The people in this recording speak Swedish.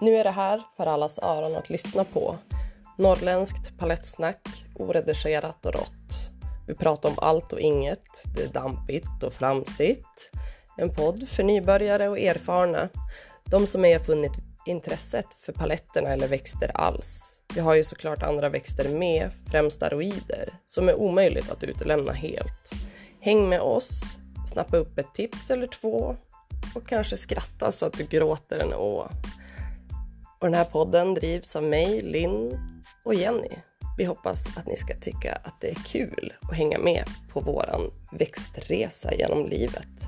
Nu är det här för allas öron att lyssna på. Norrländskt palettsnack, oredigerat och rått. Vi pratar om allt och inget. Det är dampigt och flamsigt. En podd för nybörjare och erfarna. De som ej har funnit intresset för paletterna eller växter alls. Vi har ju såklart andra växter med, främst aroider, som är omöjligt att utelämna helt. Häng med oss, snappa upp ett tips eller två och kanske skratta så att du gråter en å. Och den här podden drivs av mig, Linn och Jenny. Vi hoppas att ni ska tycka att det är kul att hänga med på våran växtresa genom livet.